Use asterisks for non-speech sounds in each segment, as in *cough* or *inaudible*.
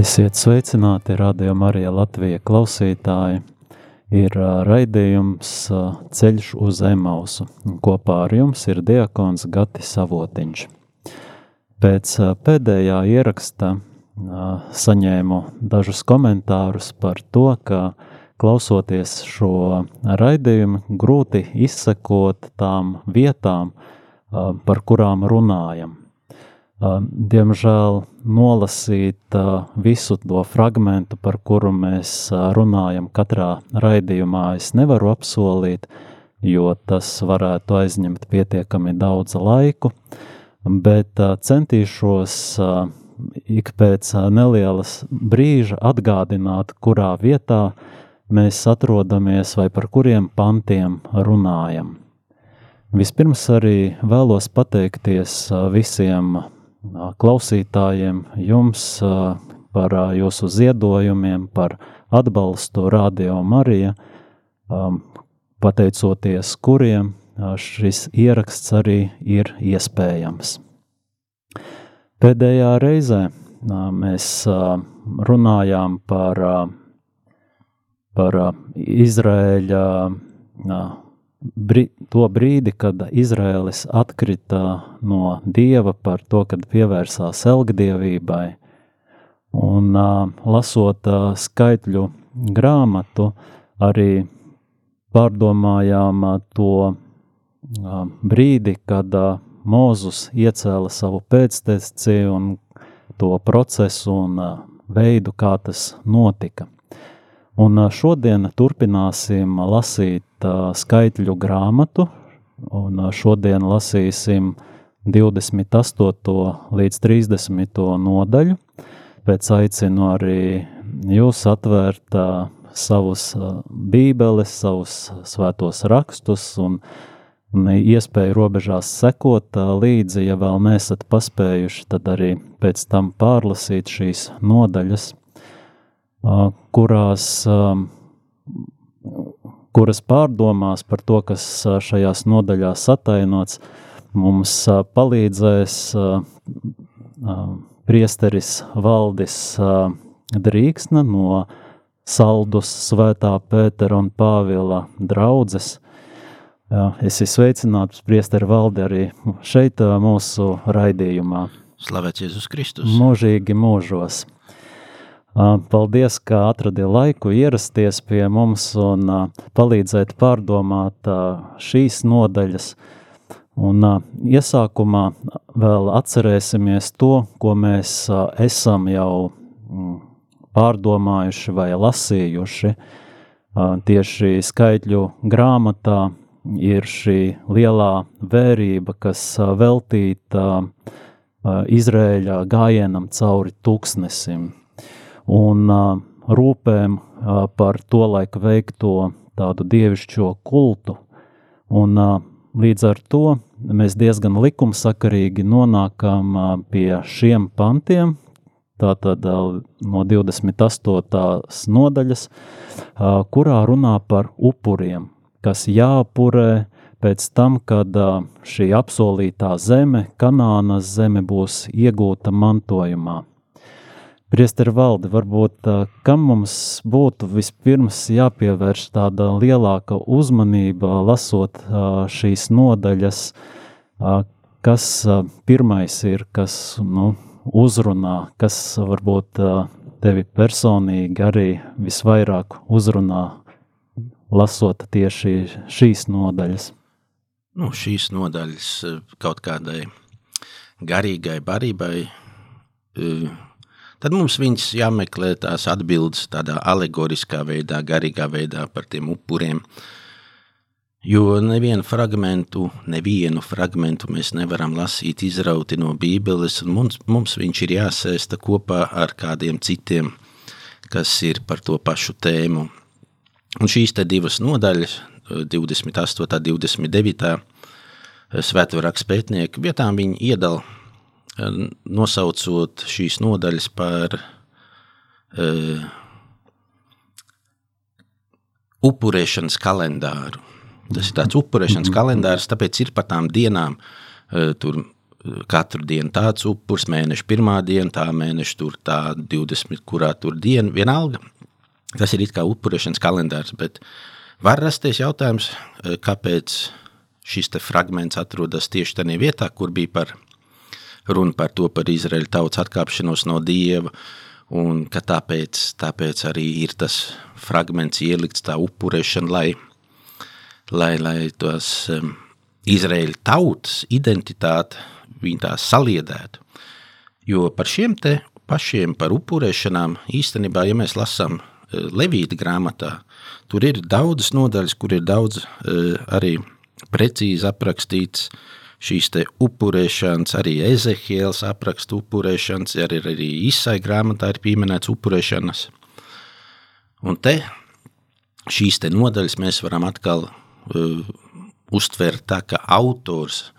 Esiet sveicināti, Radio Marija Latvija klausītāji. Ir raidījums Ceļš uz Emausu. Kopā ar jums ir diakons Gatis Savotiņš. Pēc pēdējā ieraksta saņēmu dažus komentārus par to, ka klausoties šo raidījumu, grūti izsekot tām vietām, par kurām runājam. Diemžēl nolasīt visu to fragmentu, par kuru mēs runājam katrā raidījumā, es nevaru apsolīt, jo tas varētu aizņemt pietiekami daudz laiku, bet centīšos ik pēc nelielas brīža atgādināt, kurā vietā mēs atrodamies vai par kuriem pantiem runājam. Vispirms arī vēlos pateikties visiem klausītājiem, jums par jūsu ziedojumiem, par atbalstu Radio Marija, pateicoties kuriem šis ieraksts arī ir iespējams. Pēdējā reizē mēs runājām par, par Izraēļa brī, to brīdi, kad Izraēlis atkrita no dieva par to, kad pievērsās elgdievībai, un uh, lasot uh, skaitļu grāmatu, arī pārdomājām uh, to uh, brīdi, kad uh, Mūzus iecēla savu pēcteci un to procesu un uh, veidu, kā tas notika. Un šodien turpināsim lasīt skaitļu grāmatu, un šodien lasīsim 28. līdz 30. nodaļu. Pēc aicinu arī jūs atvērt savus bībeles, savus svētos rakstus un, iespēju robežās sekot līdzi, ja vēl nesat paspējuši, tad arī pēc tam pārlasīt šīs nodaļas kurās, kuras pārdomās par to, kas šajās nodaļās atainots, mums palīdzēs priesteris Valdis Drīksna no Saldus Svētā Pētera un Pāvila draudzes. Es esmu sveicināts priesteri Valdi arī šeit mūsu raidījumā. Slavēts Jēzus Kristus. Mūžīgi mūžos. Paldies, ka atradi laiku ierasties pie mums un palīdzēt pārdomāt šīs nodaļas. Un iesākumā vēl atcerēsimies to, ko mēs esam jau pārdomājuši vai lasījuši. Tieši skaitļu grāmatā ir šī lielā vērība, kas veltīta Izrēļa gājienam cauri tūkstnesim un rūpēm par to laiku veikto tādu dievišķo kultu. Un, līdz ar to mēs diezgan likumsakarīgi nonākam pie šiem pantiem, tātad no 28. nodaļas, kurā runā par upuriem, kas jāpurē pēc tam, kad šī apsolītā zeme, Kanānas zeme, būs iegūta mantojumā. Priesteri valdi, varbūt kam mums būtu vispirms jāpievērš tāda lielāka uzmanība, lasot šīs nodaļas, kas pirmais ir, kas nu, uzrunā, kas varbūt tevi personīgi arī visvairāk uzrunā, lasot tieši šīs nodaļas? Nu, šīs nodaļas kaut kādai garīgai barībai tad mums viņas jāmeklē tās atbildes tādā alegoriskā veidā, garīgā veidā par tiem upuriem. Jo nevienu fragmentu, nevienu fragmentu mēs nevaram lasīt izrauti no Bībeles, un mums, mums viņš ir jāsēsta kopā ar kādiem citiem, kas ir par to pašu tēmu. Un šīs te divas nodaļas, 28. un 29. svētvaraksts pētnieku vietām viņi iedala, nosaucot šīs nodaļas par uh, upurēšanas kalendāru. Tas ir tāds upurēšanas kalendārs, tāpēc ir pa tām dienām uh, tur katru dienu tāds upurs, mēneša pirmā diena, tā mēneša tur tā 20, kurā tur diena, vienalga. Tas ir it kā upurēšanas kalendārs, bet var rasties jautājums, kāpēc šis te fragments atrodas tieši tajā vietā, kur bija par runa par to par Izraēļa tautas atkāpšanos no Dieva, un ka tāpēc, tāpēc arī ir tas fragments ielikts tā upurēšana, lai, lai, lai tos um, Izraēļa tautas identitāti viņi tā saliedētu. Jo par šiem te pašiem par upurēšanām īstenībā, ja mēs lasām e, Levīta grāmatā, tur ir daudz nodaļas, kur ir daudz e, arī precīzi aprakstīts šīs upurēšanas, arī Ezehiels apraksta upurēšanas, arī, arī Isai grāmatā ir pieminēts upurēšanas. Un te šīs te nodaļas mēs varam atkal uh, uztvert tā, ka autors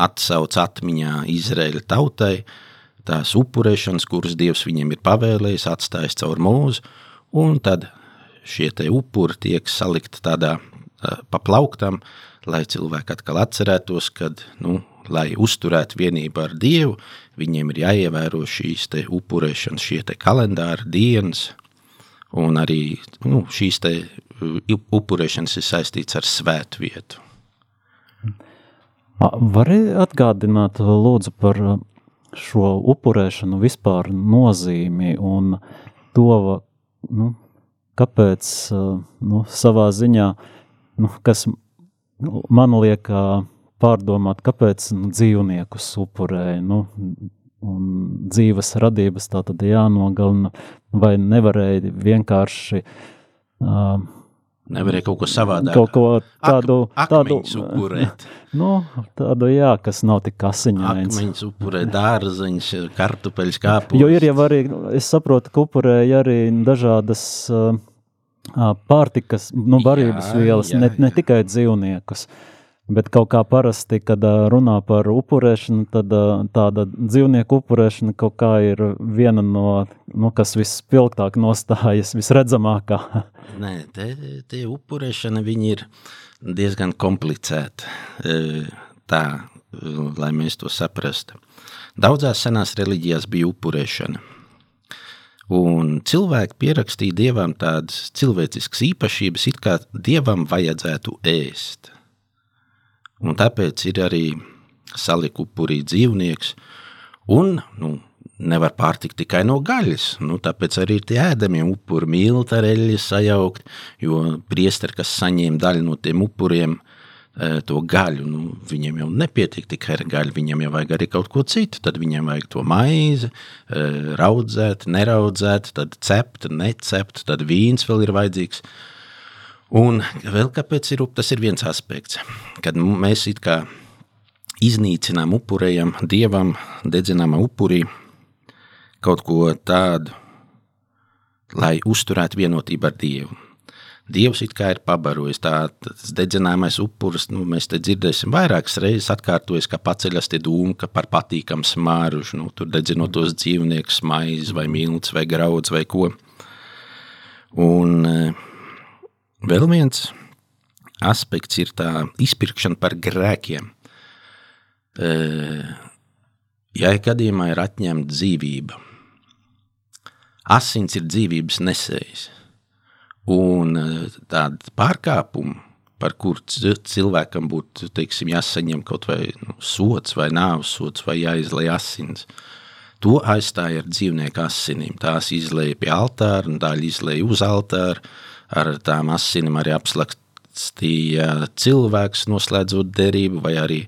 atsauc atmiņā Izraēļa tautai tās upurēšanas, kuras Dievs viņiem ir pavēlējis, atstājis caur mūzu, un tad šie te upuri tiek salikt tādā pa plauktam, lai cilvēki atkal atcerētos, kad, nu, lai uzturētu vienību ar Dievu, viņiem ir jāievēro šīs te upurēšanas, šie te kalendāri, dienas, un arī nu, šīs te upurēšanas ir saistīts ar svētu vietu. Vari atgādināt lūdzu par šo upurēšanu vispār nozīmi un to, nu, kāpēc, nu, savā ziņā, nu, kas man liek pārdomāt, kāpēc nu, dzīvniekus upurēja, nu, un dzīves radības tā tad jānogalina, vai nevarēja vienkārši uh, Nevarēja kaut ko savādāk. Kaut ko tādu, Ak, tādu upurēt. *laughs* Nu, tādu, jā, kas nav tik asiņains. Akmeņus upurē dārzeņus, kartupeļus, kāpus. Jo ir jau arī, es saprotu, ka upurēja arī dažādas uh, pārtikas, nu, barības jā, vielas, jā, ne, ne tikai dzīvniekus. Bet kaut kā parasti, kad runā par upurēšanu, tad tāda dzīvnieku upurēšana kaut kā ir viena no, nu, kas vispilgtāk nostājas, visredzamākā. Nē, te, te upurēšana viņi ir diezgan komplicēta, tā, lai mēs to saprastu. Daudzās senās reliģijās bija upurēšana. Un cilvēki pierakstīja dievam tādas cilvēciskas īpašības, it kā dievam vajadzētu ēst. Un tāpēc ir arī saliku upurī dzīvnieks, un nu, nevar pārtikt tikai no gaļas. Nu, tāpēc arī ir tie ēdamie upuri, miltareļi sajaukt, jo priesteri, kas saņēma daļu no tiem upuriem, e, to gaļu, nu, viņiem jau nepietiek tikai ar gaļu, viņiem jau vajag arī kaut ko citu, tad viņiem vajag to maizi, e, raudzēt, neraudzēt, tad cept, necept, tad vīns vēl ir vajadzīgs, Un vēl kāpēc ir, tas ir viens aspekts, kad mēs it kā iznīcinām, upurējam dievam, dedzinām upurī kaut ko tādu, lai uzturētu vienotību ar Dievu. Dievs it kā ir pabarojis tāds dedzināmais upuris, nu, mēs te dzirdēsim vairākas reizes atkārtojas, ka paceļas tie dūmi, ka par patīkam smārušu, nu, tur dedzinot tos dzīvniekus, maizi vai milts vai graudz vai ko. Un Vēl viens aspekts ir tā izpirkšana par grēkiem. Ja gadījumā ir atņemta dzīvība, asins ir dzīvības nesējs, un tāda pārkāpuma, par kur cilvēkam būtu teiksim, jāsaņem kaut vai nu, sots, vai nāves sots, vai jāizlai asins, to aizstāja ar dzīvnieku asinīm. Tās izlēja pie altāra, un daļa izlēja uz altāra, ar tām asinīm arī apslakstīja cilvēks, noslēdzot derību, vai arī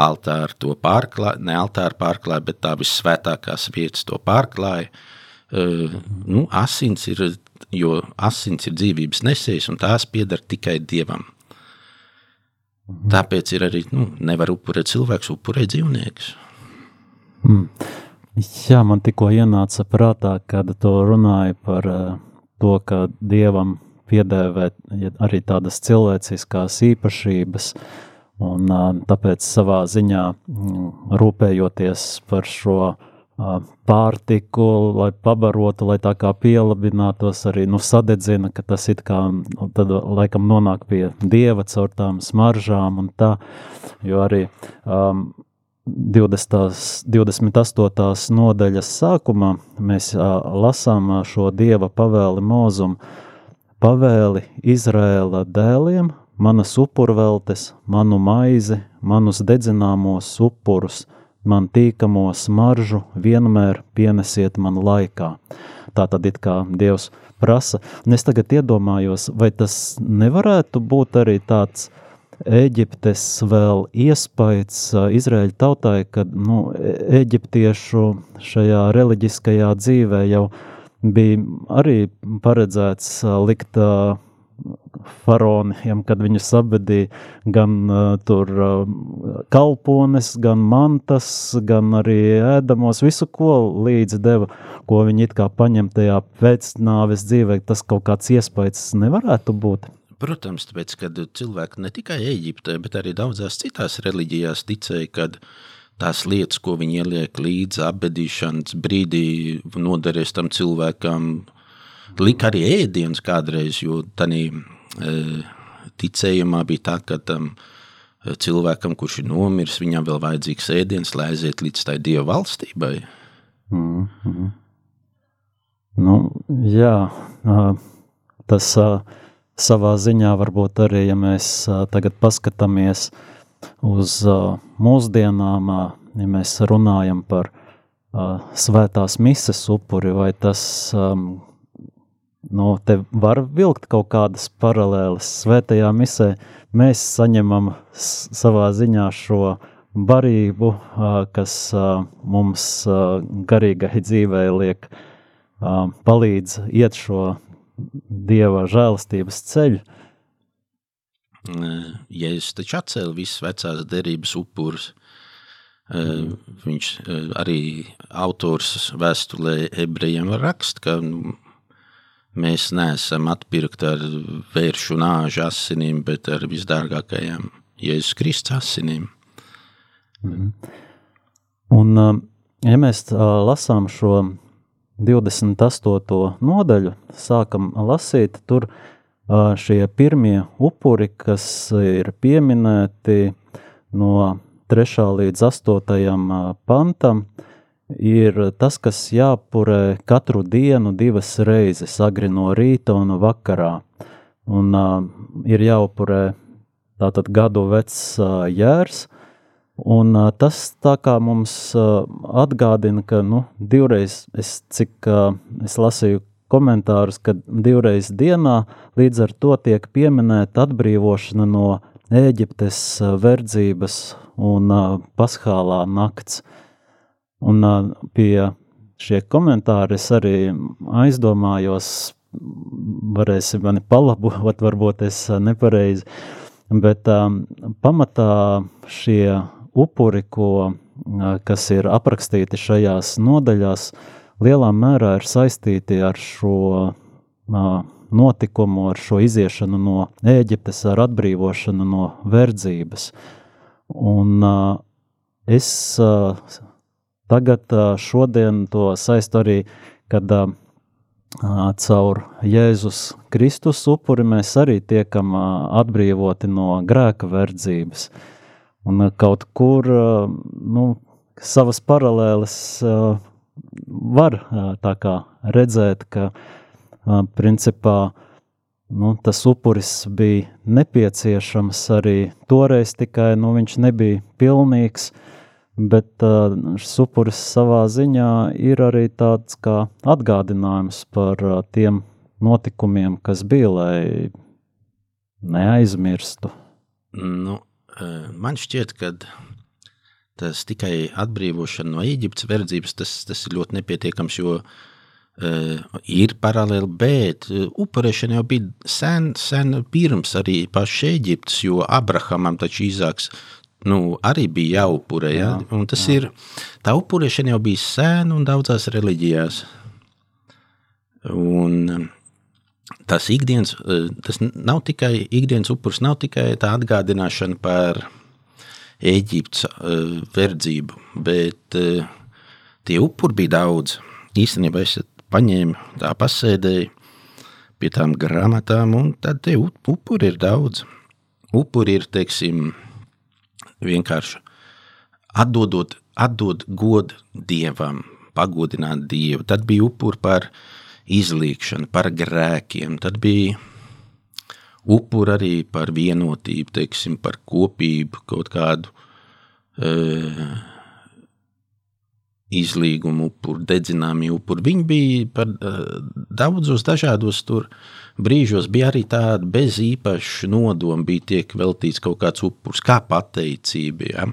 altāru to pārklāja, ne altāru pārklāja, bet tā vissvētākās vietas to pārklāja. Uh, nu, asins ir, jo asins ir dzīvības nesējs, un tās pieder tikai Dievam. Tāpēc ir arī, nu, nevar upurēt cilvēks, upurēt dzīvniekus. Mm. Jā, man tikko ienāca prātā, kad to runāja par uh, to, ka Dievam piedēvēt arī tādas cilvēciskās īpašības, un tāpēc savā ziņā mm, rūpējoties par šo pārtiku, lai pabarotu, lai tā kā pielabinātos, arī nu, sadedzina, ka tas it kā nu, tad laikam nonāk pie dieva caur tām smaržām un tā, jo arī um, 20, 28. nodaļas sākumā mēs uh, lasām šo dieva pavēli mūzumu, pavēli Izrēla dēliem, manas upurveltes, manu maizi, manus dedzināmos upurus, man tīkamo smaržu vienmēr pienesiet man laikā. Tā tad it kā Dievs prasa, un es tagad iedomājos, vai tas nevarētu būt arī tāds Eģiptes vēl iespējas Izraēļa tautai, kad nu, eģiptiešu šajā reliģiskajā dzīvē jau bija arī paredzēts likt faraoniem, kad viņus apbedīja gan uh, tur uh, kalpones, gan mantas, gan arī ēdamos, visu, ko līdzi deva, ko viņi it kā paņem tajā pēcnāves dzīvē, tas kaut kāds iespējas nevarētu būt. Protams, tāpēc, kad cilvēki ne tikai Eģiptē, bet arī daudzās citās reliģijās ticēja, kad tās lietas, ko viņi ieliek līdzi apbedīšanas brīdī, noderēs tam cilvēkam, lika arī ēdienas kādreiz, jo tādā ticējumā bija tā, ka tam cilvēkam, kurš ir nomiris, viņam vēl vajadzīgs ēdiens, lai aiziet līdz tai dieva valstībai. Mm -hmm. Nu, jā, tas savā ziņā varbūt arī, ja mēs tagad paskatāmies uz mūsdienām, ja mēs runājam par svētās mises upuri, vai tas Nu, te var vilkt kaut kādas paralēlas. Svētajā misē mēs saņemam savā ziņā šo barību, kas mums garīgai dzīvē liek, palīdz iet šo dieva žēlastības ceļu. Jēzus taču atcēla visas vecās derības upurus. Mm. Viņš arī autors vēstulē ebrejiem raksta, ka Mēs neesam atpirkti ar vēršu nāžu asinīm, bet ar visdārgākajām Jēzus Kristus asinīm. Mm. Un, um, ja mēs uh, lasām šo 28. nodaļu, sākam lasīt, tur uh, šie pirmie upuri, kas ir pieminēti no 3. līdz 8. pantam, uh, ir tas, kas jāpurē katru dienu divas reizes, agri no rīta un vakarā. Un uh, ir jāupurē tātad gadu vecs uh, jērs, un uh, tas tā kā mums uh, atgādina, ka, nu, divreiz, es cik uh, es lasīju komentārus, ka divreiz dienā līdz ar to tiek pieminēta atbrīvošana no Ēģiptes verdzības un uh, paskālā nakts. Un pie šie komentāri es arī aizdomājos, varēsi mani palabot, *laughs* varbūt es nepareizi, bet um, pamatā šie upuri, ko, kas ir aprakstīti šajās nodaļās, lielā mērā ir saistīti ar šo uh, notikumu, ar šo iziešanu no Ēģiptes, ar atbrīvošanu no verdzības. Un uh, es uh, Tagad šodien to saist arī, kad caur Jēzus Kristus upuri mēs arī tiekam atbrīvoti no grēka verdzības. Un kaut kur nu, savas paralēles var kā redzēt, ka principā nu, tas upuris bija nepieciešams arī toreiz, tikai nu, viņš nebija pilnīgs. Uh, bet uh, šis upuris savā ziņā ir arī tāds kā atgādinājums par uh, tiem notikumiem, kas bija, lai neaizmirstu. Nu, man šķiet, ka tas tikai atbrīvošana no Eģiptes verdzības, tas, tas ir ļoti nepietiekams, jo uh, ir paralēli, bet upurēšana jau bija sen, sen pirms arī paša Eģiptes, jo Abrahamam taču Īzāks nu, arī bija jāupurē. Ja? Jā, un tas jā. ir, tā upurēšana jau bija sēna un daudzās reliģijās. Un tas ikdienas, tas nav tikai ikdienas upurs, nav tikai tā atgādināšana par Eģiptes verdzību, bet tie upuri bija daudz. Īstenībā es paņēmu, tā pasēdēju pie tām grāmatām, un tad tie upuri ir daudz. Upuri ir, teiksim, vienkārši atdodot, atdot godu dievam, pagodināt dievu. Tad bija upuri par izlīkšanu, par grēkiem, tad bija upuri arī par vienotību, teiksim, par kopību, kaut kādu uh, izlīgumu upuri, dedzināmi upuri. Viņi bija par uh, daudzos dažādos tur brīžos, bija arī tāda bez īpaša nodoma, bija tiek veltīts kaut kāds upurs, kā pateicība. Ja?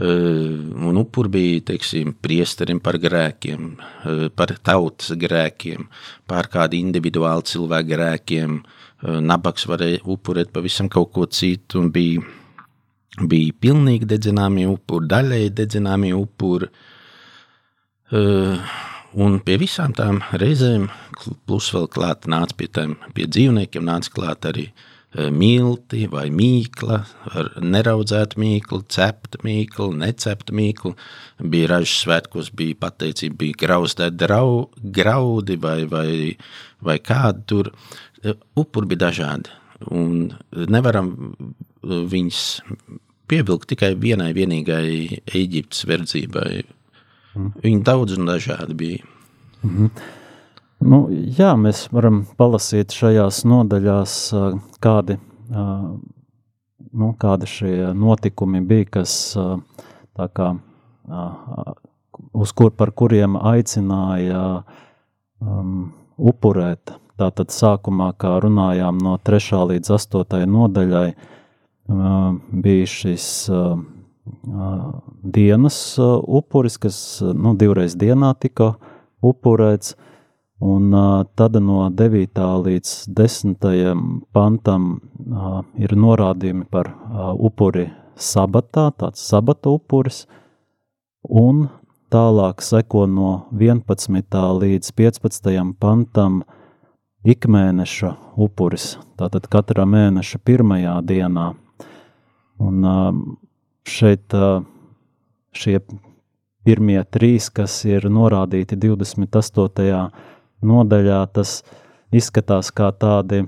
Uh, un upuri bija, teiksim, priesterim par grēkiem, uh, par tautas grēkiem, par kādu individuālu cilvēku grēkiem, uh, Eh, nabaks varēja upurēt pavisam kaut ko citu, un bija, bija pilnīgi dedzināmi upuri, daļēji dedzināmi upuri. Eh, un pie visām tām reizēm, plus vēl klāt nāca pie tiem pie dzīvniekiem, nāca klāt arī eh, milti vai mīkla, neraudzēta mīkla, cepta mīkla, necepta mīkla. Bija ražas svētkos, bija pateicība, bija grauztēti graudi vai, vai, vai kādi tur upuri bija dažādi. Un nevaram uh, viņus pievilkt tikai vienai vienīgai Eģiptes verdzībai. Mm. Viņi daudz un dažādi bija. Mm -hmm. nu, jā, mēs varam palasīt šajās nodaļās, uh, kādi, uh, nu, kādi šie notikumi bija, kas kā, uz kur, par kuriem aicināja um, upurēt Tātad sākumā, kā runājām no 3. līdz 8. nodaļai, bija šis dienas upuris, kas nu, divreiz dienā tika upurēts, un tad no 9. līdz 10. pantam ir norādījumi par upuri sabatā, tāds sabata upuris, un tālāk seko no 11. līdz 15. pantam ikmēneša upuris, tātad katra mēneša pirmajā dienā. Un šeit šie pirmie trīs, kas ir norādīti 28. nodaļā, tas izskatās kā tādi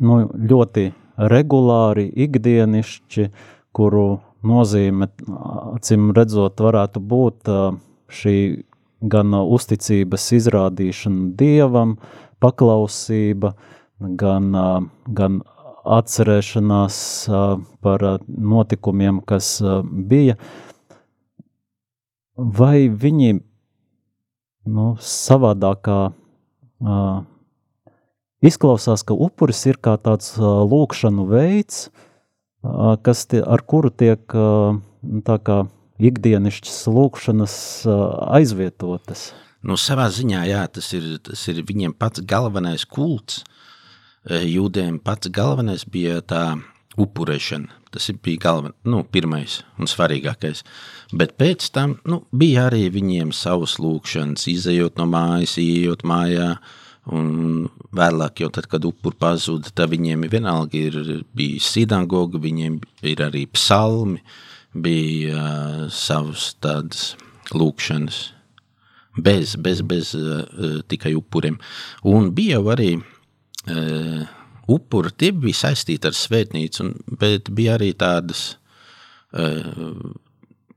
nu, ļoti regulāri, ikdienišķi, kuru nozīme, acīm redzot, varētu būt šī gan uzticības izrādīšana dievam, paklausība, gan, gan atcerēšanās par notikumiem, kas bija. Vai viņi nu, savādākā izklausās, ka upuris ir kā tāds lūkšanu veids, kas tie, ar kuru tiek tā kā ikdienišķas lūkšanas aizvietotas? Nu, savā ziņā, jā, tas ir, tas ir viņiem pats galvenais kults. E, jūdiem pats galvenais bija tā upurēšana. Tas bija galven, nu, pirmais un svarīgākais. Bet pēc tam nu, bija arī viņiem savas lūkšanas, izējot no mājas, ieejot mājā. Un vēlāk, tad, kad upuri pazuda, tad viņiem vienalga ir bijis sinagoga, viņiem ir arī psalmi, bija uh, savas tādas lūkšanas bez, bez, bez uh, tikai upuriem. Un bija arī uh, upuri, tie bija saistīti ar svētnīcu, bet bija arī tādas uh,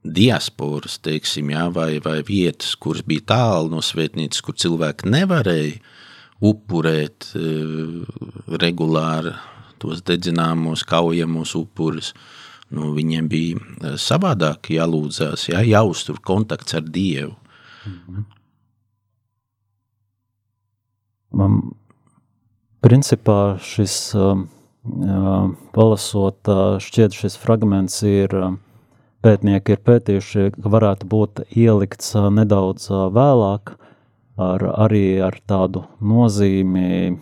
diasporas, teiksim, jā, vai, vai vietas, kuras bija tālu no svētnīcas, kur cilvēki nevarēja upurēt uh, regulāri tos dedzināmos, kaujamos upurus. Nu, viņiem bija savādāk jālūdzās, jā, jāuztur kontakts ar Dievu. Mhm. Man principā šis um, palasot, šķiet šis fragments ir, pētnieki ir pētījuši, ka varētu būt ielikts nedaudz vēlāk, ar, arī ar tādu nozīmi,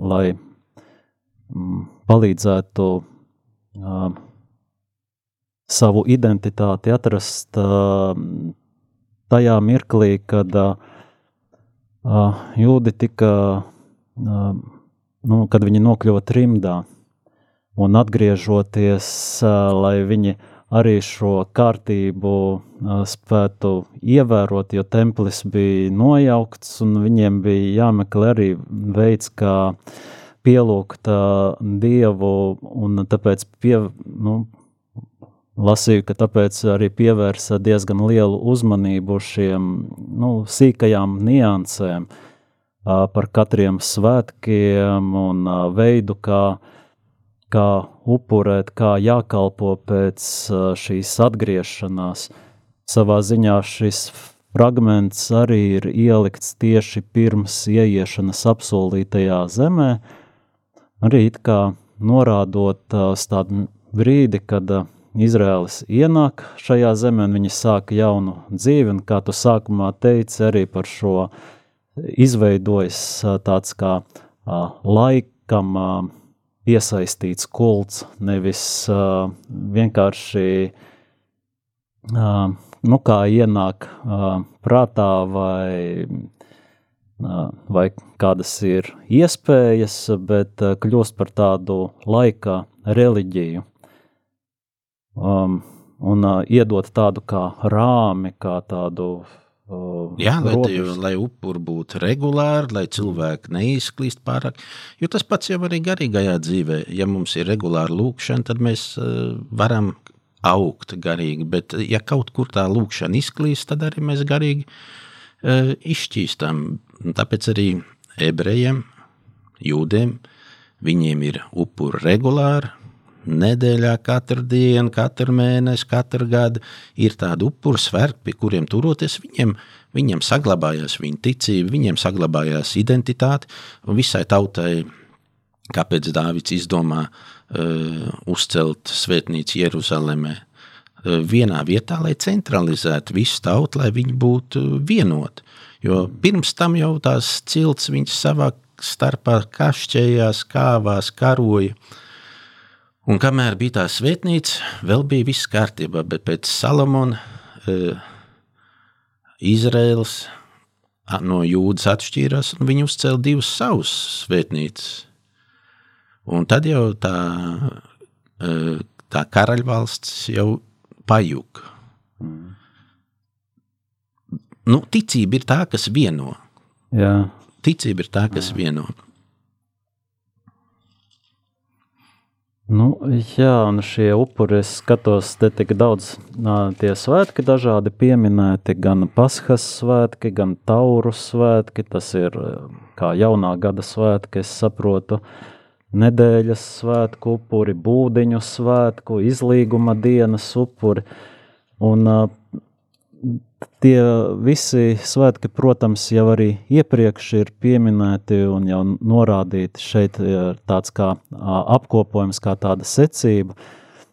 lai mm, palīdzētu savu identitāti atrast tajā mirklī, kad uh, jūdi tika nu, kad viņi nokļuva trimdā un atgriežoties, lai viņi arī šo kārtību spētu ievērot, jo templis bija nojaukts un viņiem bija jāmeklē arī veids, kā pielūgt Dievu un tāpēc pie, nu, lasīju, ka tāpēc arī pievērsa diezgan lielu uzmanību šiem nu, sīkajām niansēm par katriem svētkiem un veidu, kā kā upurēt, kā jākalpo pēc šīs atgriešanās. Savā ziņā šis fragments arī ir ielikts tieši pirms ieiešanas apsolītajā zemē, arī kā norādot uz tādu brīdi, kad Izraēlis ienāk šajā zemē un viņi sāk jaunu dzīvi, un kā tu sākumā teici arī par šo izveidojas tāds kā laikam iesaistīts kults, nevis uh, vienkārši uh, nu, kā ienāk uh, prātā vai, uh, vai kādas ir iespējas, bet uh, kļūst par tādu laika reliģiju. Um, un uh, iedot tādu kā rāmi, kā tādu Jā, lai, te, lai upuri būtu regulāri, lai cilvēki neizklīst pārāk. Jo tas pats jau arī garīgajā dzīvē. Ja mums ir regulāra lūkšana, tad mēs uh, varam augt garīgi. Bet, ja kaut kur tā lūkšana izklīst, tad arī mēs garīgi uh, izšķīstam. Tāpēc arī ebrejiem, jūdiem, viņiem ir upuri regulāri, nedēļā, katru dienu, katru mēnesi, katru gadu ir tādi upuru svētki, pie kuriem turoties, viņiem, viņiem saglabājās viņa ticība, viņiem saglabājās identitāte visai tautai. Kāpēc Dārvids izdomā uh, uzcelt svētnīcu Jeruzalemē? Uh, vienā vietā, lai centralizētu visu tautu, lai viņi būtu vienoti. Jo pirms tam jau tās cilts savā starpā kašķējās, kāvās, karoja. Uh, Un kamēr bija tā svētnīca, vēl bija viss kārtībā, bet pēc Salamona uh, Izraels no jūdas atšķīrās, un viņi uzcēla divas savas svētnīcas. Un tad jau tā, uh, tā karaļvalsts jau pajuka. Mm. Nu, ticība ir tā, kas vieno. Jā. Ticība ir tā, kas Jā. vieno. Nu, jā, un šie upuri, es skatos, te tik daudz tie svētki dažādi pieminēti, gan Pasхas svētki, gan Tauru svētki, tas ir kā jaunā gada svētki, es saprotu, nedēļas svētku upuri, būdiņu svētku, izlīguma dienas upuri, un tie visi svētki, protams, jau arī iepriekš ir pieminēti un jau norādīti. Šeit ir tāds kā apkopojums, kā tāda secība,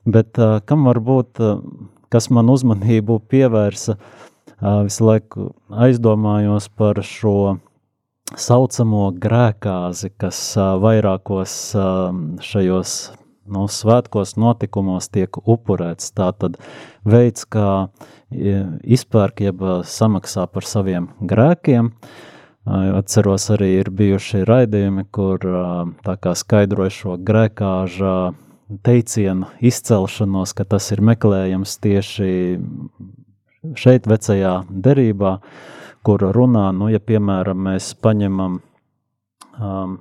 bet kam varbūt, kas man uzmanību pievērsa, visu laiku aizdomājos par šo saucamo grēkāzi, kas vairākos šajos nu, svētkos notikumos tiek upurēts. Tā tad veids, kā izpērk, jeb samaksā par saviem grēkiem. Atceros arī ir bijuši raidījumi, kur skaidroja šo grēkāža teicienu izcelšanos, ka tas ir meklējams tieši šeit vecajā derībā, kur runā, nu, ja piemēram mēs paņemam um,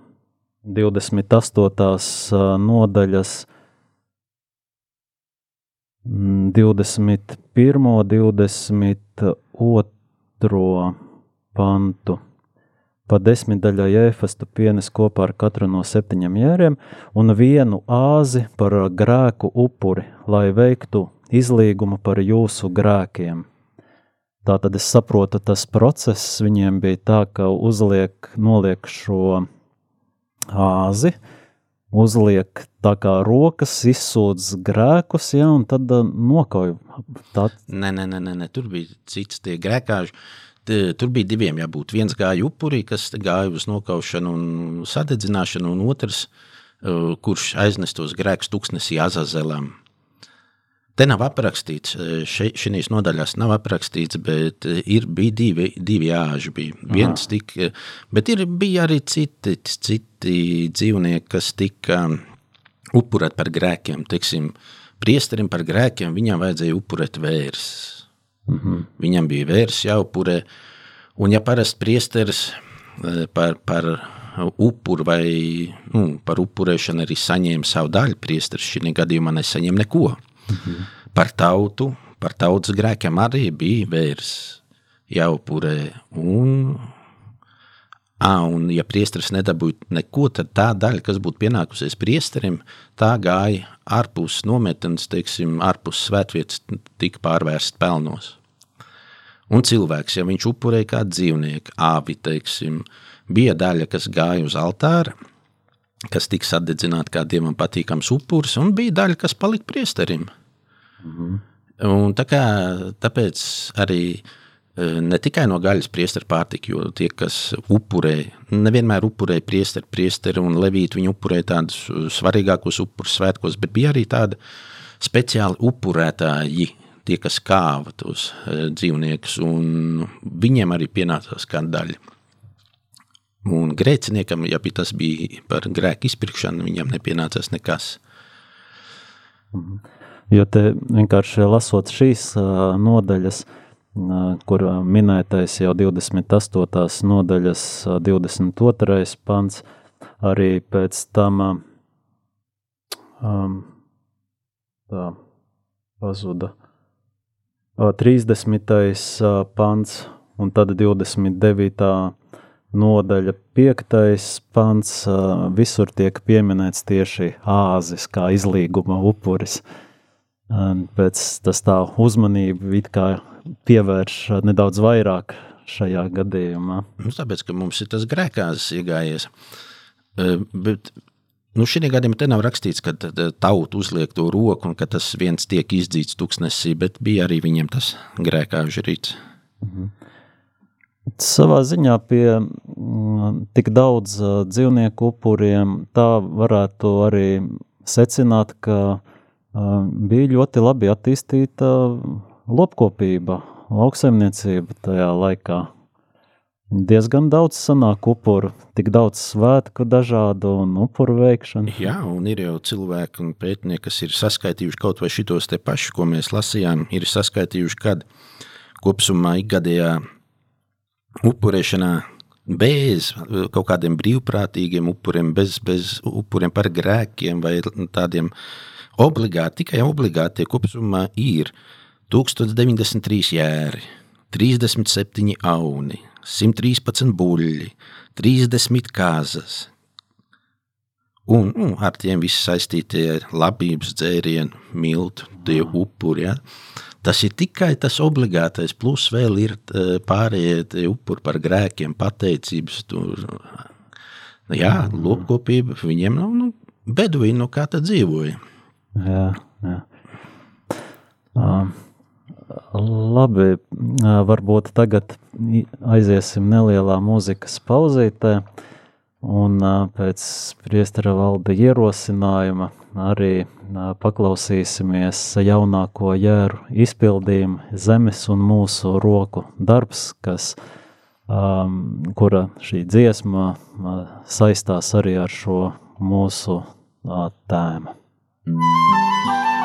28. nodaļas 21. 22. pantu. Pa desmit daļai ēfastu pienes kopā ar katru no septiņiem jēriem un vienu āzi par grēku upuri, lai veiktu izlīgumu par jūsu grēkiem. Tā tad es saprotu, tas process viņiem bija tā, ka uzliek, noliek šo āzi, uzliek tā kā rokas, izsūdz grēkus, ja, un tad uh, nokauj. Tā... Nē, nē, nē, nē, tur bija cits tie grēkāži. Tur bija diviem jābūt. Viens gāja upurī, kas gāja uz nokaušanu un sadedzināšanu, un otrs, uh, kurš aiznes tos grēkus tuksnesī Azazelam. Te nav aprakstīts, šīs nodaļās nav aprakstīts, bet ir, bija divi, divi āži. Bija. Viens tika, bet ir, bija arī citi, citi dzīvnieki, kas tika upurēti par grēkiem. Teiksim, priesterim par grēkiem viņam vajadzēja upurēt vērs. Mm -hmm. Viņam bija vērs jāupurē, un ja parasti priesteris par, par upuru vai nu, par upurēšanu arī saņēma savu daļu, priesteris šī gadījumā nesaņēma neko. Mhm. Par tautu, par tautas grēkiem arī bija vērs jāupurē. Un, à, un ja priesteris nedabūja neko, tad tā daļa, kas būtu pienākusies priesterim, tā gāja ārpus nometnes, teiksim, ārpus svētvietas, tika pārvērsta pelnos. Un cilvēks, ja viņš upurēja kādu dzīvnieku, āvi, teiksim, bija daļa, kas gāja uz altāra, kas tika sadedzināta kā dievam patīkams upuris, un bija daļa, kas palika priesterim. Mhm. Un tā kā, tāpēc arī e, ne tikai no gaļas priesteri pārtika, jo tie, kas upurē, nevienmēr upurēja priesteri, priesteri un levīti, viņi upurēja tādus svarīgākos upurus svētkos, bet bija arī tādi speciāli upurētāji, tie, kas kāva tos e, dzīvniekus, un viņiem arī pienācās kāda daļa. Un grēciniekam, ja tas bija par grēku izpirkšanu, viņam nepienācās nekas. Mhm. Jo te vienkārši lasot šīs nodaļas, kur minētais jau 28. nodaļas uh, 22. pants, arī pēc tam um, tā pazuda 30. pants un tad 29 nodaļa, piektais pants, visur tiek pieminēts tieši āzis kā izlīguma upuris. Pēc tas tā uzmanība it kā pievērš nedaudz vairāk šajā gadījumā. Nu, tāpēc, ka mums ir tas grēkāzes iegājies. Bet nu, šī gadījumā te nav rakstīts, ka tauta uzliek to roku un ka tas viens tiek izdzīts tuksnesī, bet bija arī viņiem tas grēkāžu rīts. Mhm. Savā ziņā pie mm, tik daudz uh, dzīvnieku upuriem tā varētu arī secināt, ka uh, bija ļoti labi attīstīta lopkopība, lauksaimniecība tajā laikā. Diezgan daudz sanāk upuru, tik daudz svētku dažādu un upuru veikšanu. Jā, un ir jau cilvēki un pētnieki, kas ir saskaitījuši kaut vai šitos te paši, ko mēs lasījām, ir saskaitījuši, kad kopsumā ikgadējā upurēšanā bez kaut kādiem brīvprātīgiem upuriem, bez, bez upuriem par grēkiem vai tādiem obligāti, tikai obligāti kopumā ir 1093 jēri, 37 auni, 113 buļļi, 30 kāzas. Un, un ar tiem viss saistītie labības dzērienu, miltu, tie upuri. Ja? Tas ir tikai tas obligātais, plus vēl ir e, pārējie upuri par grēkiem, pateicības. Tur. Jā, lopkopība viņiem nav nu, beduīna, no kā tā dzīvoja. Jā, jā. Uh, labi, varbūt tagad aiziesim nelielā mūzikas pauzītē, un pēc priestara valda ierosinājuma arī paklausīsimies jaunāko jēru izpildījumu zemes un mūsu roku darbs, kas, um, kura šī dziesma uh, saistās arī ar šo mūsu uh, tēmu. roku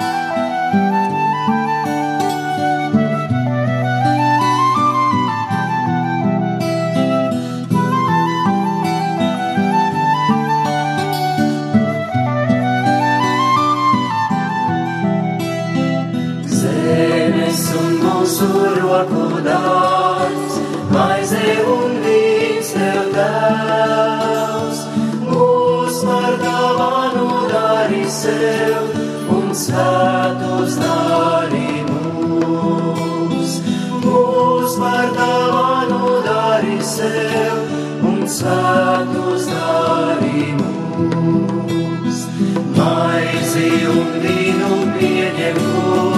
sev un svētos dari mūs. Maizi un vīnu pieņem kungs,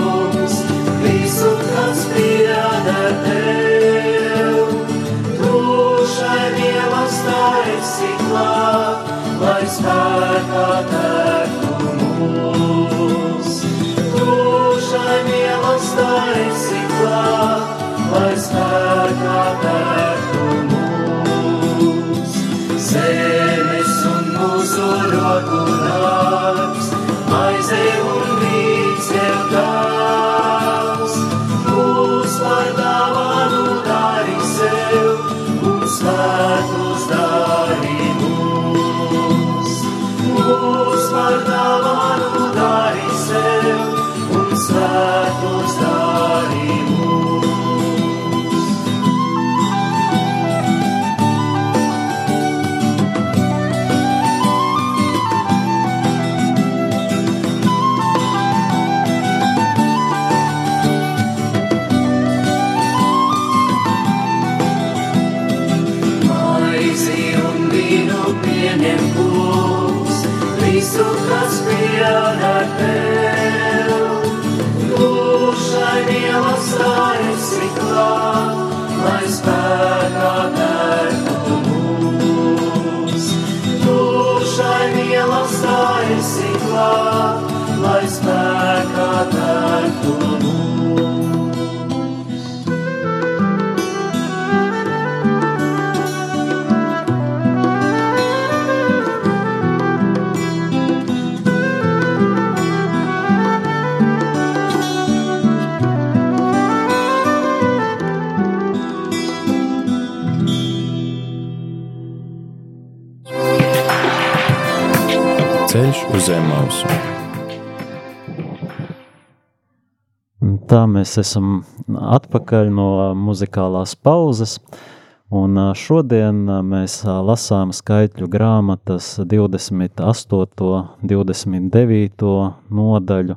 mēs esam atpakaļ no muzikālās pauzes, un šodien mēs lasām skaitļu grāmatas 28. 29. nodaļu,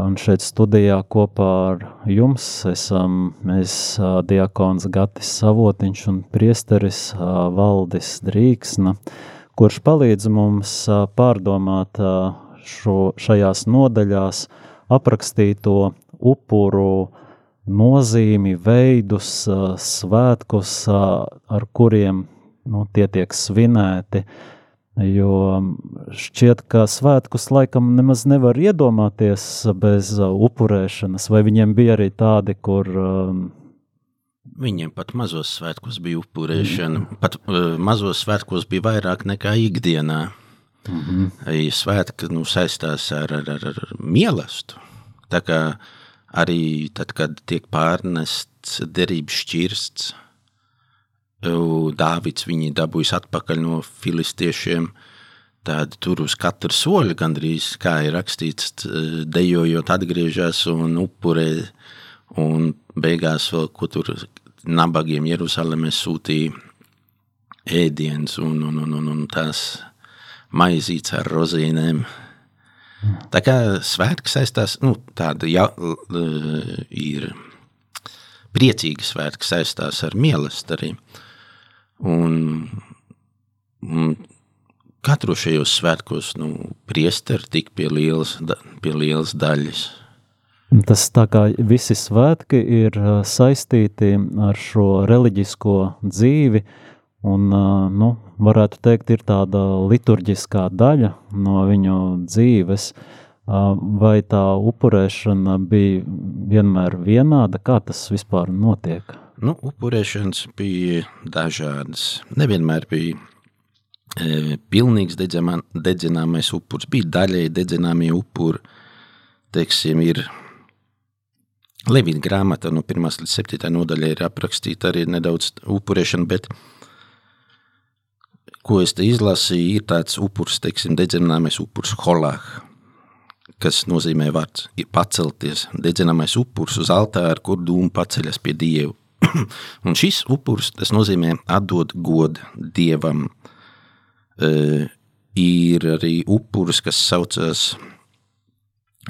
un šeit studijā kopā ar jums esam mēs diakons Gatis Savotiņš un priesteris Valdis Drīksna, kurš palīdz mums pārdomāt šo, šajās nodaļās aprakstīto upuru nozīmi, veidus, svētkus, ar kuriem nu, tie tiek svinēti. Jo šķiet, ka svētkus laikam nemaz nevar iedomāties bez upurēšanas, vai viņiem bija arī tādi, kur Viņiem pat mazos svētkos bija upurēšana. Pat uh, mazos svētkos bija vairāk nekā ikdienā. Mm -hmm. Svētki nu, saistās ar, ar, ar, ar mīlestību. Arī tad, kad tiek pārnests derības šķirsts, Dāvids viņu dabūjis atpakaļ no filistiešiem. Tad tur uz katru soļu gandrīz, kā ir rakstīts, dejojot, atgriežas un upurē. Un beigās vēl, ko tur nabagiem Jeruzalemē sūtīja ēdiens un, un, un, un, un tās maizītes ar rozīnēm. Tā kā svētki saistās, nu, tāda ja, ir priecīga svētki saistās ar mīlestību. Un, un katru šajos svētkos nu, priesteri tik pie lielas, pie lielas daļas. Tas tā kā visi svētki ir saistīti ar šo reliģisko dzīvi, un, nu, varētu teikt, ir tāda liturģiskā daļa no viņu dzīves, vai tā upurēšana bija vienmēr vienāda, kā tas vispār notiek? Nu, upurēšanas bija dažādas. Nevienmēr bija e, pilnīgs dedzamā, dedzināmais upurs, bija daļēji dedzināmie upuri, teiksim, ir Levīna grāmata no 1 līdz 7 nodaļā ir aprakstīta arī nedaudz upurēšana, bet ko es te izlasīju, ir tāds upurs, teiksim, dedzināmais upurs holāh, kas nozīmē vārds ir pacelties, dedzināmais upurs uz altāru, kur dūmu paceļas pie Dievu. *clears throat* Un šis upurs, tas nozīmē atdot godu Dievam. E, ir arī upurs, kas saucas,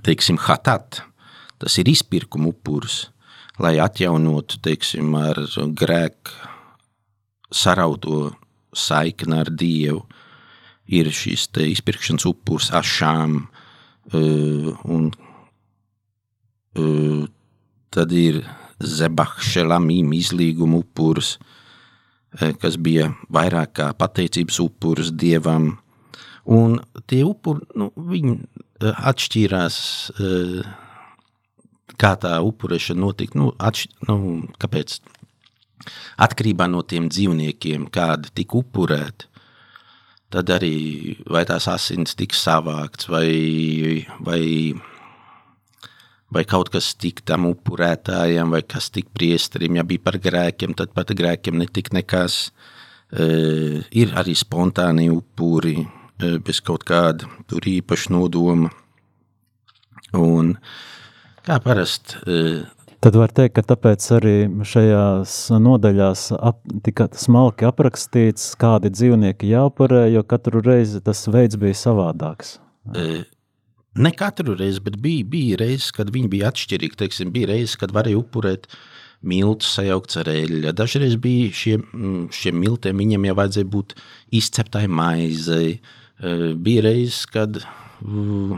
teiksim, hatat, tas ir izpirkuma upuris, lai atjaunotu, teiksim, ar grēku sarauto saikni ar Dievu. Ir šis izpirkšanas upuris ašām, uh, un uh, tad ir Zebahšelamīm izlīguma upuris, uh, kas bija vairāk kā pateicības upuris Dievam. Un tie upuri, nu, viņi atšķīrās kā tā upurēšana notika, nu, atš, nu, kāpēc? Atkarībā no tiem dzīvniekiem, kādi tika upurēti, tad arī vai tās asins tika savākts, vai, vai, vai kaut kas tika tam upurētājiem, vai kas tika priesterim, ja bija par grēkiem, tad pat grēkiem netika nekas. E, ir arī spontāni upuri, e, bez kaut kāda tur īpaša nodoma. Un, e, Kā parasti. Uh, Tad var teikt, ka tāpēc arī šajās nodaļās ap, tika smalki aprakstīts, kādi dzīvnieki jāupurē, jo katru reizi tas veids bija savādāks. Uh, ne katru reizi, bet bija, bija reizes, kad viņi bija atšķirīgi. Teiksim, bija reizes, kad varēja upurēt miltus sajaukts ar eļļu. Dažreiz bija šiem, šiem miltiem, viņiem jau vajadzēja būt izceptai maizei. Uh, bija reizes, kad uh,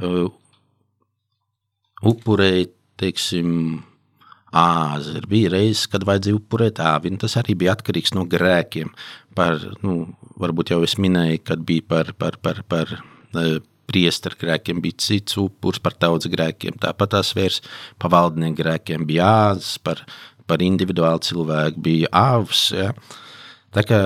uh, upurēja teiksim, āzeri. Bija reizes, kad vajadzēja upurēt āvinu. Tas arī bija atkarīgs no grēkiem. Par, nu, varbūt jau es minēju, kad bija par, par, par, par uh, priesteru grēkiem, bija cits upurs par tautas grēkiem. Tāpat tās vērs pa valdnieku grēkiem bija āzes, par, par individuālu cilvēku bija āvs. Ja. Tā kā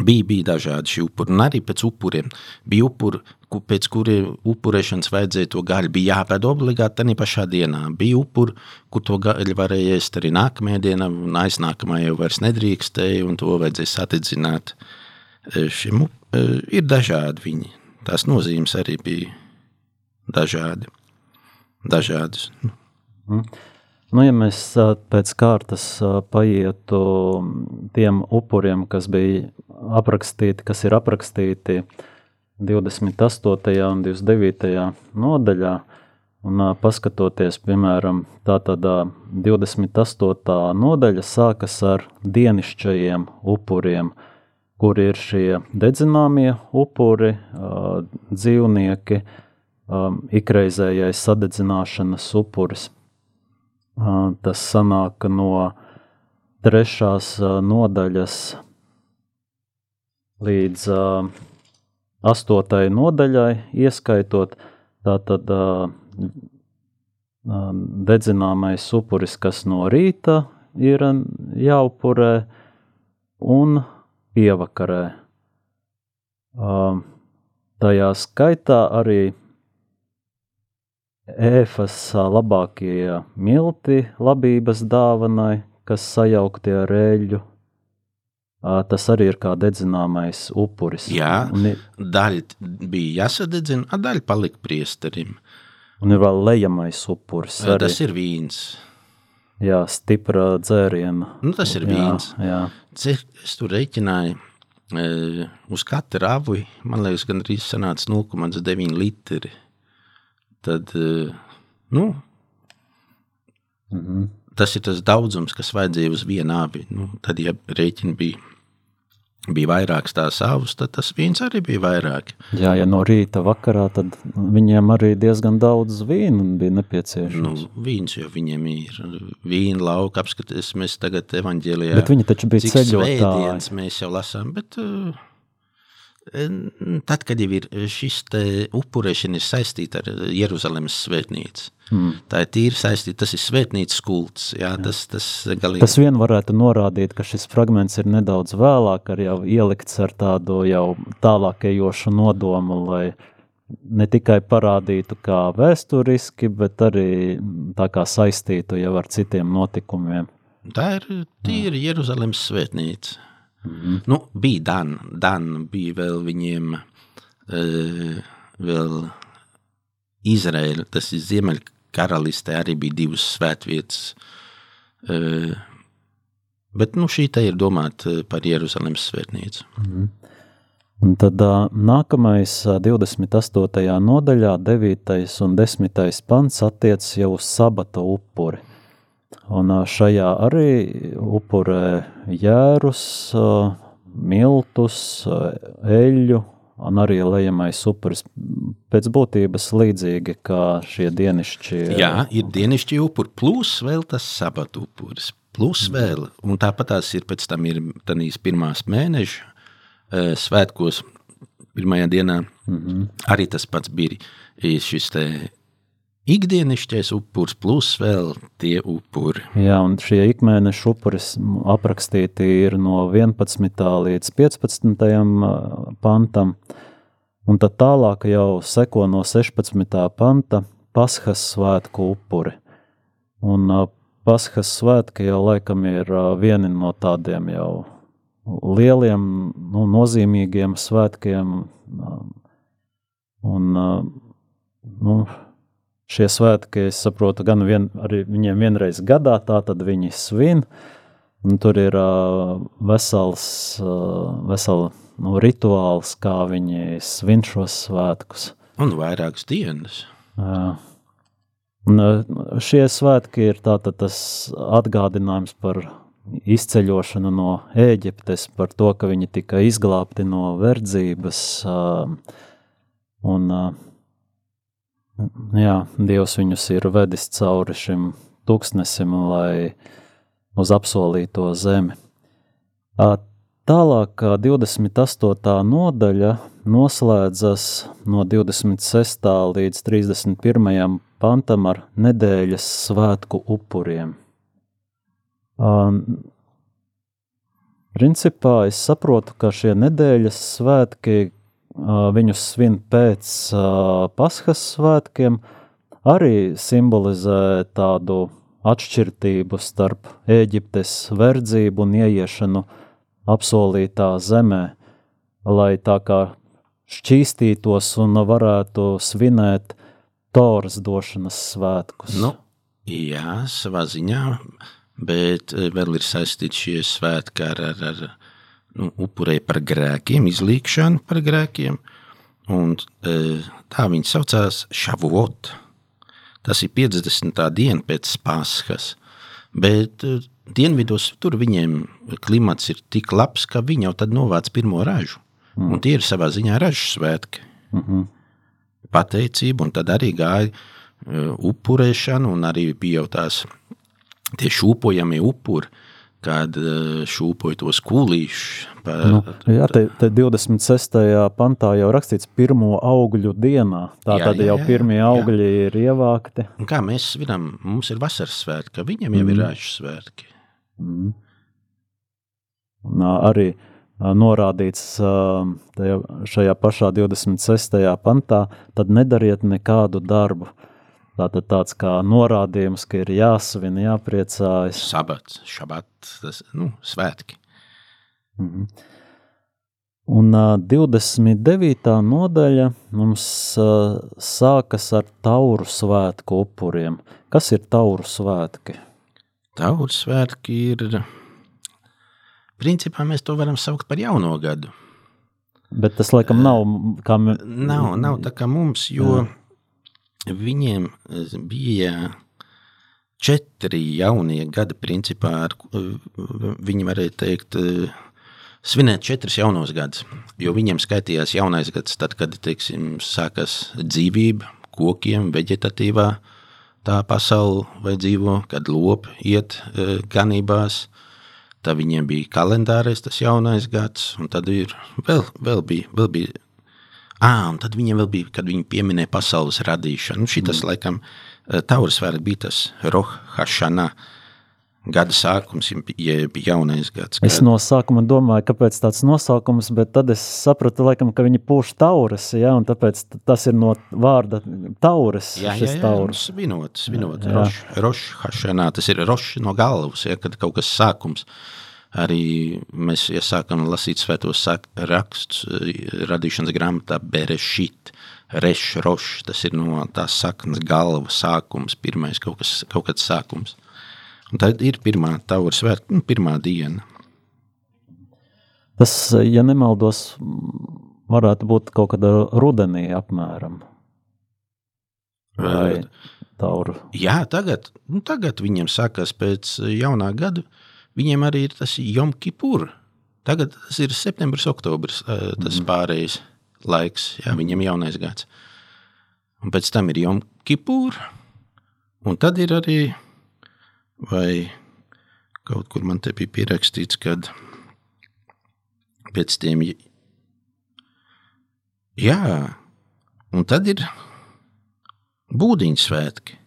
bija, bija dažādi šie upuri, un arī pēc upuriem. Bija upuri, pēc kuriem upurēšanas vajadzēja to gaļu, bija jāpēd obligāti tajā pašā dienā. Bija upuri, kur to gaļu varēja ēst arī nākamajā dienā, un aiznākamajā jau vairs nedrīkstēja, un to vajadzēja satidzināt. E, šim e, ir dažādi viņi. Tās nozīmes arī bija dažādi. Dažādas. Mm. Nu, ja mēs pēc kārtas paietu tiem upuriem, kas bija aprakstīti, kas ir aprakstīti 28. un 29. nodaļā, un paskatoties, piemēram, tātad 28. nodaļa sākas ar dienišķajiem upuriem, kur ir šie dedzināmie upuri, dzīvnieki, ikreizējais sadedzināšanas upuris – Tas sanāk no trešās nodaļas līdz astotai nodaļai, ieskaitot tātad dedzināmais upuris, kas no rīta ir jāupurē, un pievakarē. Tajā skaitā arī ēfas labākie milti labības dāvanai, kas sajaukti ar eļļu. Tas arī ir kā dedzināmais upuris. Jā, un daļa bija jāsadedzina, a daļa palika priesterim. Un ir vēl lejamais upuris. Arī. Tas ir vīns. Jā, stipra dzēriena. Nu, tas ir vīns. Jā, jā. Es tur reiķināju, uz katru avu, man liekas, gan arī sanāca 0,9 litri tad nu, mm -hmm. tas ir tas daudzums, kas vajadzēja uz vienu abi. Nu, tad, ja rēķini bija, bija vairākas tās savas, tad tas viens arī bija vairāk. Jā, ja no rīta vakarā, tad viņiem arī diezgan daudz vīnu bija nepieciešams. Nu, vīns jau viņiem ir. Vīna lauka apskaties, mēs tagad evaņģēlijā. Bet viņi taču bija ceļotāji. Mēs jau lasām, bet... Uh, Tad, kad jau ir šis upurēšana ir saistīta ar Jeruzalemes svētnīcu, mm. tā ir tīri saistīta, tas ir svētnīcas kults. Jā, jā. Tas, tas, galīgi... tas vien varētu norādīt, ka šis fragments ir nedaudz vēlāk, ar jau ielikts ar tādu jau tālākajošu nodomu, lai ne tikai parādītu kā vēsturiski, bet arī tā kā saistītu jau ar citiem notikumiem. Tā ir tīri Jeruzalemes svētnīca. Mm -hmm. nu, bija Dan, Dan bija vēl viņiem, uh, vēl Izraēla, tas ir Ziemeļkaralistē, arī bija divas svētvietas. Uh, bet nu, šī te ir domāta par Jeruzalemes svētnīcu. Mm -hmm. Un tad nākamais, uh, 28. nodaļā, 9. un 10. pants attiecas jau uz sabata upuri. Un šajā arī upurē jērus, miltus, eļļu un arī lejamais upuris pēc būtības līdzīgi kā šie dienišķi. Jā, ir dienišķi upuri, plus vēl tas sabatu upuris, plus mm. vēl, un tāpat tās ir pēc tam ir tanīs pirmās mēneša svētkos, pirmajā dienā mm -hmm. arī tas pats bija šis te ikdienišķais upuris, plus vēl tie upuri. Jā, un šie ikmēneša upuris aprakstīti ir no 11. līdz 15. pantam, un tad tālāk jau seko no 16. panta Pasхas svētku upuri. Un Pasхas svētki jau laikam ir vieni no tādiem jau lieliem, nu, nozīmīgiem svētkiem, un, nu, šie svētki, es saprotu, gan vien, arī viņiem vienreiz gadā, tā tad viņi svin, un tur ir uh, vesels, uh, vesela nu, rituāls, kā viņi svin šos svētkus. Un vairākas dienas. Uh, un, šie svētki ir tātad tas atgādinājums par izceļošanu no Ēģiptes, par to, ka viņi tika izglābti no verdzības, un jā, Dievs viņus ir vedis cauri šim tūkstnesim, lai uz apsolīto zemi. Tālāk, 28. nodaļa noslēdzas no 26. līdz 31. pantam ar nedēļas svētku upuriem. Um, principā es saprotu, ka šie nedēļas svētki viņus svin pēc Paskas svētkiem, arī simbolizē tādu atšķirtību starp Eģiptes verdzību un ieiešanu apsolītā zemē, lai tā kā šķīstītos un varētu svinēt Toras došanas svētkus. Nu, jā, savā ziņā, bet vēl ir saistīti šie svētki ar, ar, ar upurēja par grēkiem, izlīkšanu par grēkiem. Un, e, tā viņi saucās Šavot. Tas ir 50. diena pēc Paskas. Bet e, dienvidos tur viņiem klimats ir tik labs, ka viņi jau tad novāc pirmo ražu. Mm. Un tie ir savā ziņā ražu svētki. Mm -hmm. Pateicība, un tad arī gāja uh, upurēšana, un arī bija jau tās tie šūpojamie upuri, kad uh, šūpoja tos kūlīšus. Nu, jā, te, te 26. pantā jau rakstīts pirmo augļu dienā. Tā jā, tad jā, jau jā, pirmie jā. augļi ir ievākti. Un kā mēs svinam, mums ir vasaras svētki, viņiem jau mm. ir ražu svētki. Mm. Un, arī norādīts tajā, šajā pašā 26. pantā, tad nedariet nekādu darbu. Tātad tāds kā norādījums, ka ir jāsvin, jāpriecājas. Sabats, šabats, tas, nu, svētki. Mm -hmm. Un uh, 29. nodaļa mums uh, sākas ar tauru svētku upuriem. Kas ir tauru svētki? Tauru svētki ir Principā mēs to varam saukt par jauno gadu. Bet tas laikam nav kā mēs. Nav, nav tā kā mums, jo Jā. Viņiem bija četri jaunie gadi, principā, ar, viņi varēja teikt, svinēt četrus jaunos gadus. Jo viņiem skaitījās jaunais gads, tad, kad teiksim, sākas dzīvība, kokiem, vegetatīvā tā pasaule vai dzīvo, kad lopi iet ganībās Tad viņiem bija kalendārais, tas jaunais gads, un tad ir vēl, vēl bija. Vēl bija Ah, un tad viņiem vēl bija, kad viņi pieminēja pasaules radīšanu. Nu, šitas, mm. laikam, Tauras vērts bija tas Roha Hašanā. Uh, gada sākums, jeb jaunais gads. Kad... Es no sākuma domāju, kāpēc tāds nosaukums, bet tad es sapratu, laikam, ka viņi pūš tauras, ja, un tāpēc tas ir no vārda tauras, jā, jā, jā, taurus. Svinot, svinot, roš, roš hašanā, tas ir roš no galvas, ja, kad kaut kas sākums. Arī mēs iesākam lasīt svētos rakstus radīšanas grāmatā Berešit, Reš, Roš, tas ir no tās saknes galva sākums, pirmais kaut, kas, kaut kāds sākums. Un tad ir pirmā taura svētka, nu, pirmā diena. Tas, ja nemaldos, varētu būt kaut kādā rudenī apmēram. Vai tauru? Jā, tagad, nu, tagad viņiem sākās pēc jaunā gada. Viņiem arī ir tas Jom Kipur. Tagad tas ir septembris, oktobris, tas mm. pārējais laiks. Jā, viņiem jaunais gads. Un pēc tam ir Jom Kipur. Un tad ir arī vai kaut kur man te bija pierakstīts, kad pēc tiem, jā, un tad ir būdiņu svētki.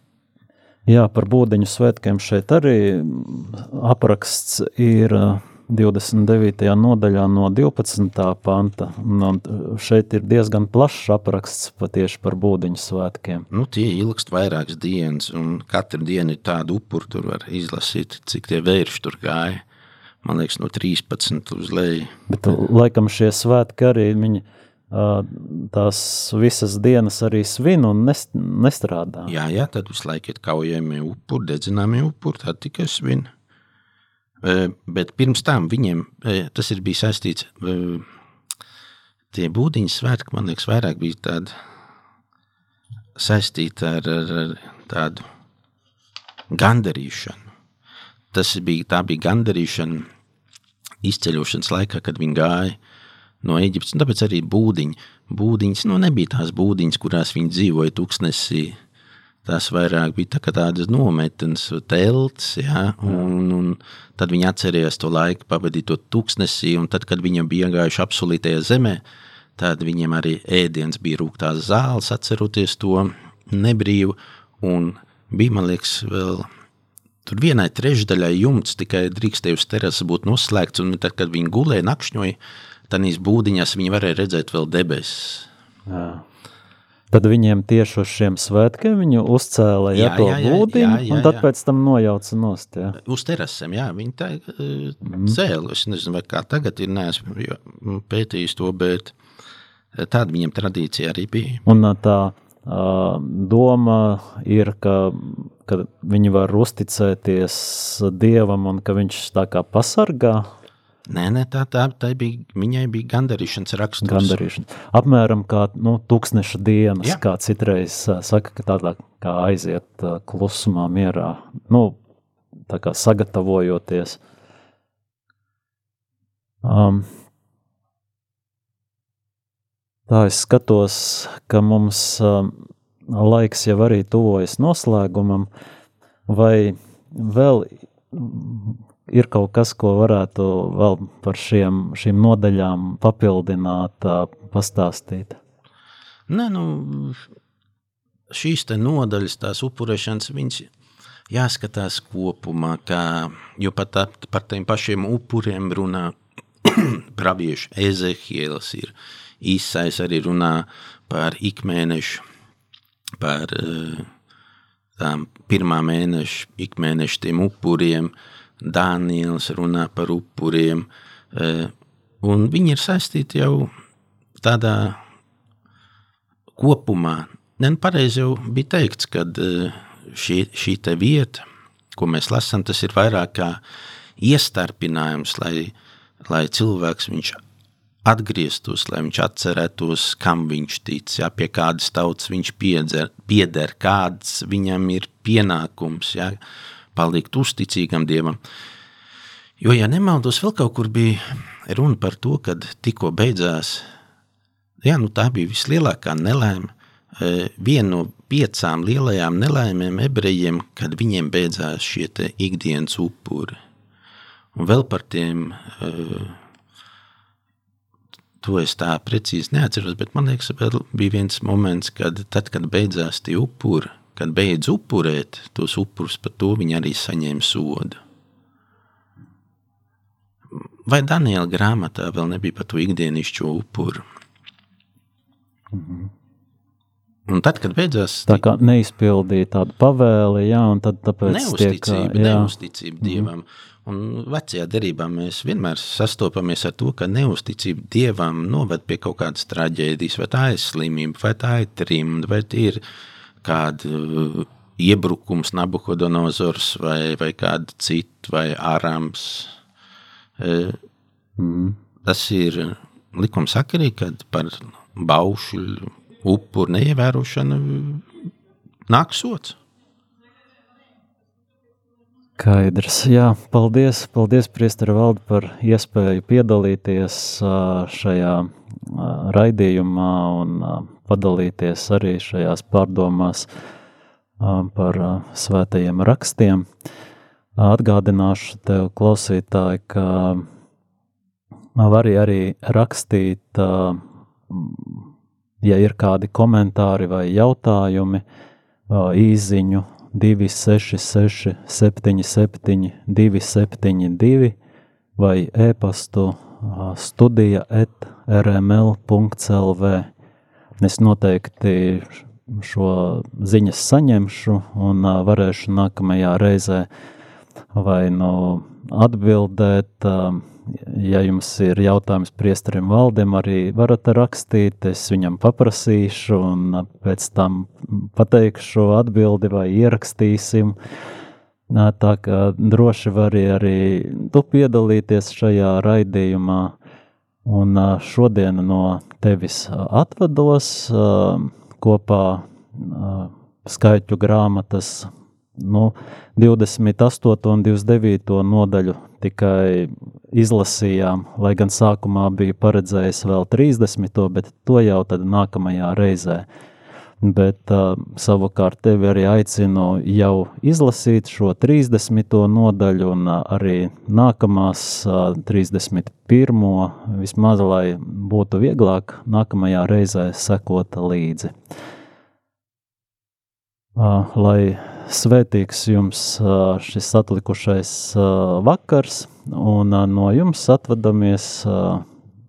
Jā, par būdiņu svētkiem šeit arī apraksts ir 29. nodaļā no 12. panta. Un šeit ir diezgan plašs apraksts patieši par būdiņu svētkiem. Nu, tie ilgst vairākas dienas, un katra diena ir tāda upura, tur var izlasīt, cik tie vērši tur gāja. Man liekas, no 13 uz leju. Bet laikam šie svētki arī viņi tās visas dienas arī svin un nestrādā. Jā, jā, tad visu laiku ir kaujami upuri, dedzināmi upuri, tad tikai svin. Bet pirms tam viņiem tas ir bijis saistīts. Tie būdiņu svētki, man liekas, vairāk bija tādi saistīti ar, ar, ar tādu gandarīšanu. Tas bija, bija gandarīšana izceļošanas laikā, kad viņi gāja no Eģiptes. Tāpēc arī būdiņi. būdiņas, nu nebija tās būdiņas, kurās viņi dzīvoja tuksnesī. Tās vairāk bija tā tādas nometnes, telts, ja, un, un tad viņi atcerējās to laiku pavadīt to tuksnesī, un tad, kad viņiem bija iegājuši apsolītajā zemē, tad viņiem arī ēdiens bija rūgtās zāles, atceroties to nebrīvu, un bija, man liekas, vēl tur vienai trešdaļai jumts tikai drīkstēja uz terases būt noslēgts, un tad, kad viņi gulēja nakšņoja, tādīs būdiņās viņi varēja redzēt vēl debesis. Jā. Tad viņiem tieši uz šiem svētkiem viņu uzcēla jā, jā, to būdiņu, jā, jā, un tad jā. pēc tam nojauca nost. Jā. Uz terasēm, jā, viņi tā mm. cēla, es nezinu, vai kā tagad ir, neesmu pētījis to, bet tāda viņiem tradīcija arī bija. Un tā uh, doma ir, ka, ka viņi var uzticēties Dievam un ka viņš tā kā pasargā Nē, nē, tā, tā, tā bija, viņai bija gandarīšanas raksturs. Gandarīšana. Apmēram kā nu, tūkstneša dienas, Jā. kā citreiz saka, ka tādā kā aiziet klusumā, mierā, nu, tā kā sagatavojoties. Um, tā es skatos, ka mums um, laiks jau arī tuvojas noslēgumam, vai vēl ir kaut kas, ko varētu vēl par šiem, šīm nodaļām papildināt, pastāstīt? Nē, nu, šīs nodaļas, tās upurēšanas, viņas jāskatās kopumā, kā, jo pat tā, par tiem pašiem upuriem runā *clears throat* pravieši Ezehielas ir īsais arī runā par ikmēnešu, par tām pirmā mēneša, ikmēneša tiem upuriem, uh, Dāniels runā par upuriem, e, un viņi ir saistīti jau tādā kopumā. Ne, nu, jau bija teikts, ka e, šī, šī vieta, ko mēs lasām, tas ir vairāk kā iestarpinājums, lai, lai cilvēks viņš atgrieztos, lai viņš atcerētos, kam viņš tic, ja, pie kādas tautas viņš piedzer, pieder, kāds viņam ir pienākums, ja, palikt uzticīgam Dievam. Jo, ja nemaldos, vēl kaut kur bija runa par to, kad tikko beidzās, jā, nu tā bija vislielākā nelēma, e, viena no piecām lielajām nelaimēm ebrejiem, kad viņiem beidzās šie ikdienas upuri. Un vēl par tiem, e, to es tā precīzi neatceros, bet man liekas, bija viens moments, kad tad, kad beidzās tie upuri, kad beidz upurēt tos upurus, par to viņi arī saņēma sodu. Vai Daniela grāmatā vēl nebija par to ikdienišķo upuru? -hmm. Un tad, kad beidzās... Tā kā neizpildīja tādu pavēli, jā, un tad tāpēc neusticība, tiek... Jā. Neusticība mhm. Dievam. Mm. Un vecajā derībā mēs vienmēr sastopamies ar to, ka neusticība Dievam noved pie kaut kādas traģēdijas, vai tā ir slimība, vai tā ir trimda, vai ir kāda uh, iebrukums, Nabukodonozors vai, vai kāda cita, vai Ārams. Uh, mm. Tas ir likumsakarīgi, kad par baušu upuru neievērošanu nāk sots. Skaidrs. Jā, paldies, paldies Priestara valde par iespēju piedalīties šajā raidījumā un padalīties arī šajās pārdomās par svētajiem rakstiem. Atgādināšu tev, klausītāji, ka var arī rakstīt, ja ir kādi komentāri vai jautājumi, īziņu 266, 77, 272 vai e-pastu studija at rml.clv. Es noteikti šo ziņas saņemšu un varēšu nākamajā reizē vai nu atbildēt, ja jums ir jautājums priesterim valdiem, arī varat rakstīt, es viņam paprasīšu un pēc tam pateikšu atbildi vai ierakstīsim. Tā kā droši vari arī tu piedalīties šajā raidījumā. Un šodien no tevis atvados kopā skaitļu grāmatas nu, 28. un 29. nodaļu tikai izlasījām, lai gan sākumā bija paredzējis vēl 30. bet to jau tad nākamajā reizē. Bet uh, savukārt tevi arī aicinu jau izlasīt šo 30. nodaļu un uh, arī nākamās uh, 31. vismaz, lai būtu vieglāk nākamajā reizē sekot līdzi. Uh, lai svētīgs jums šis atlikušais vakars, un no jums atvadamies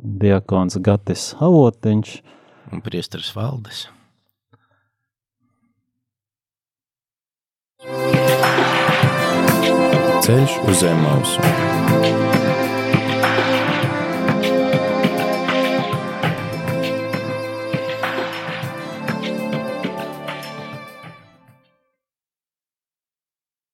diakons Gatis Avotiņš un priesteris Valdes. Ceļš uz zem mausu.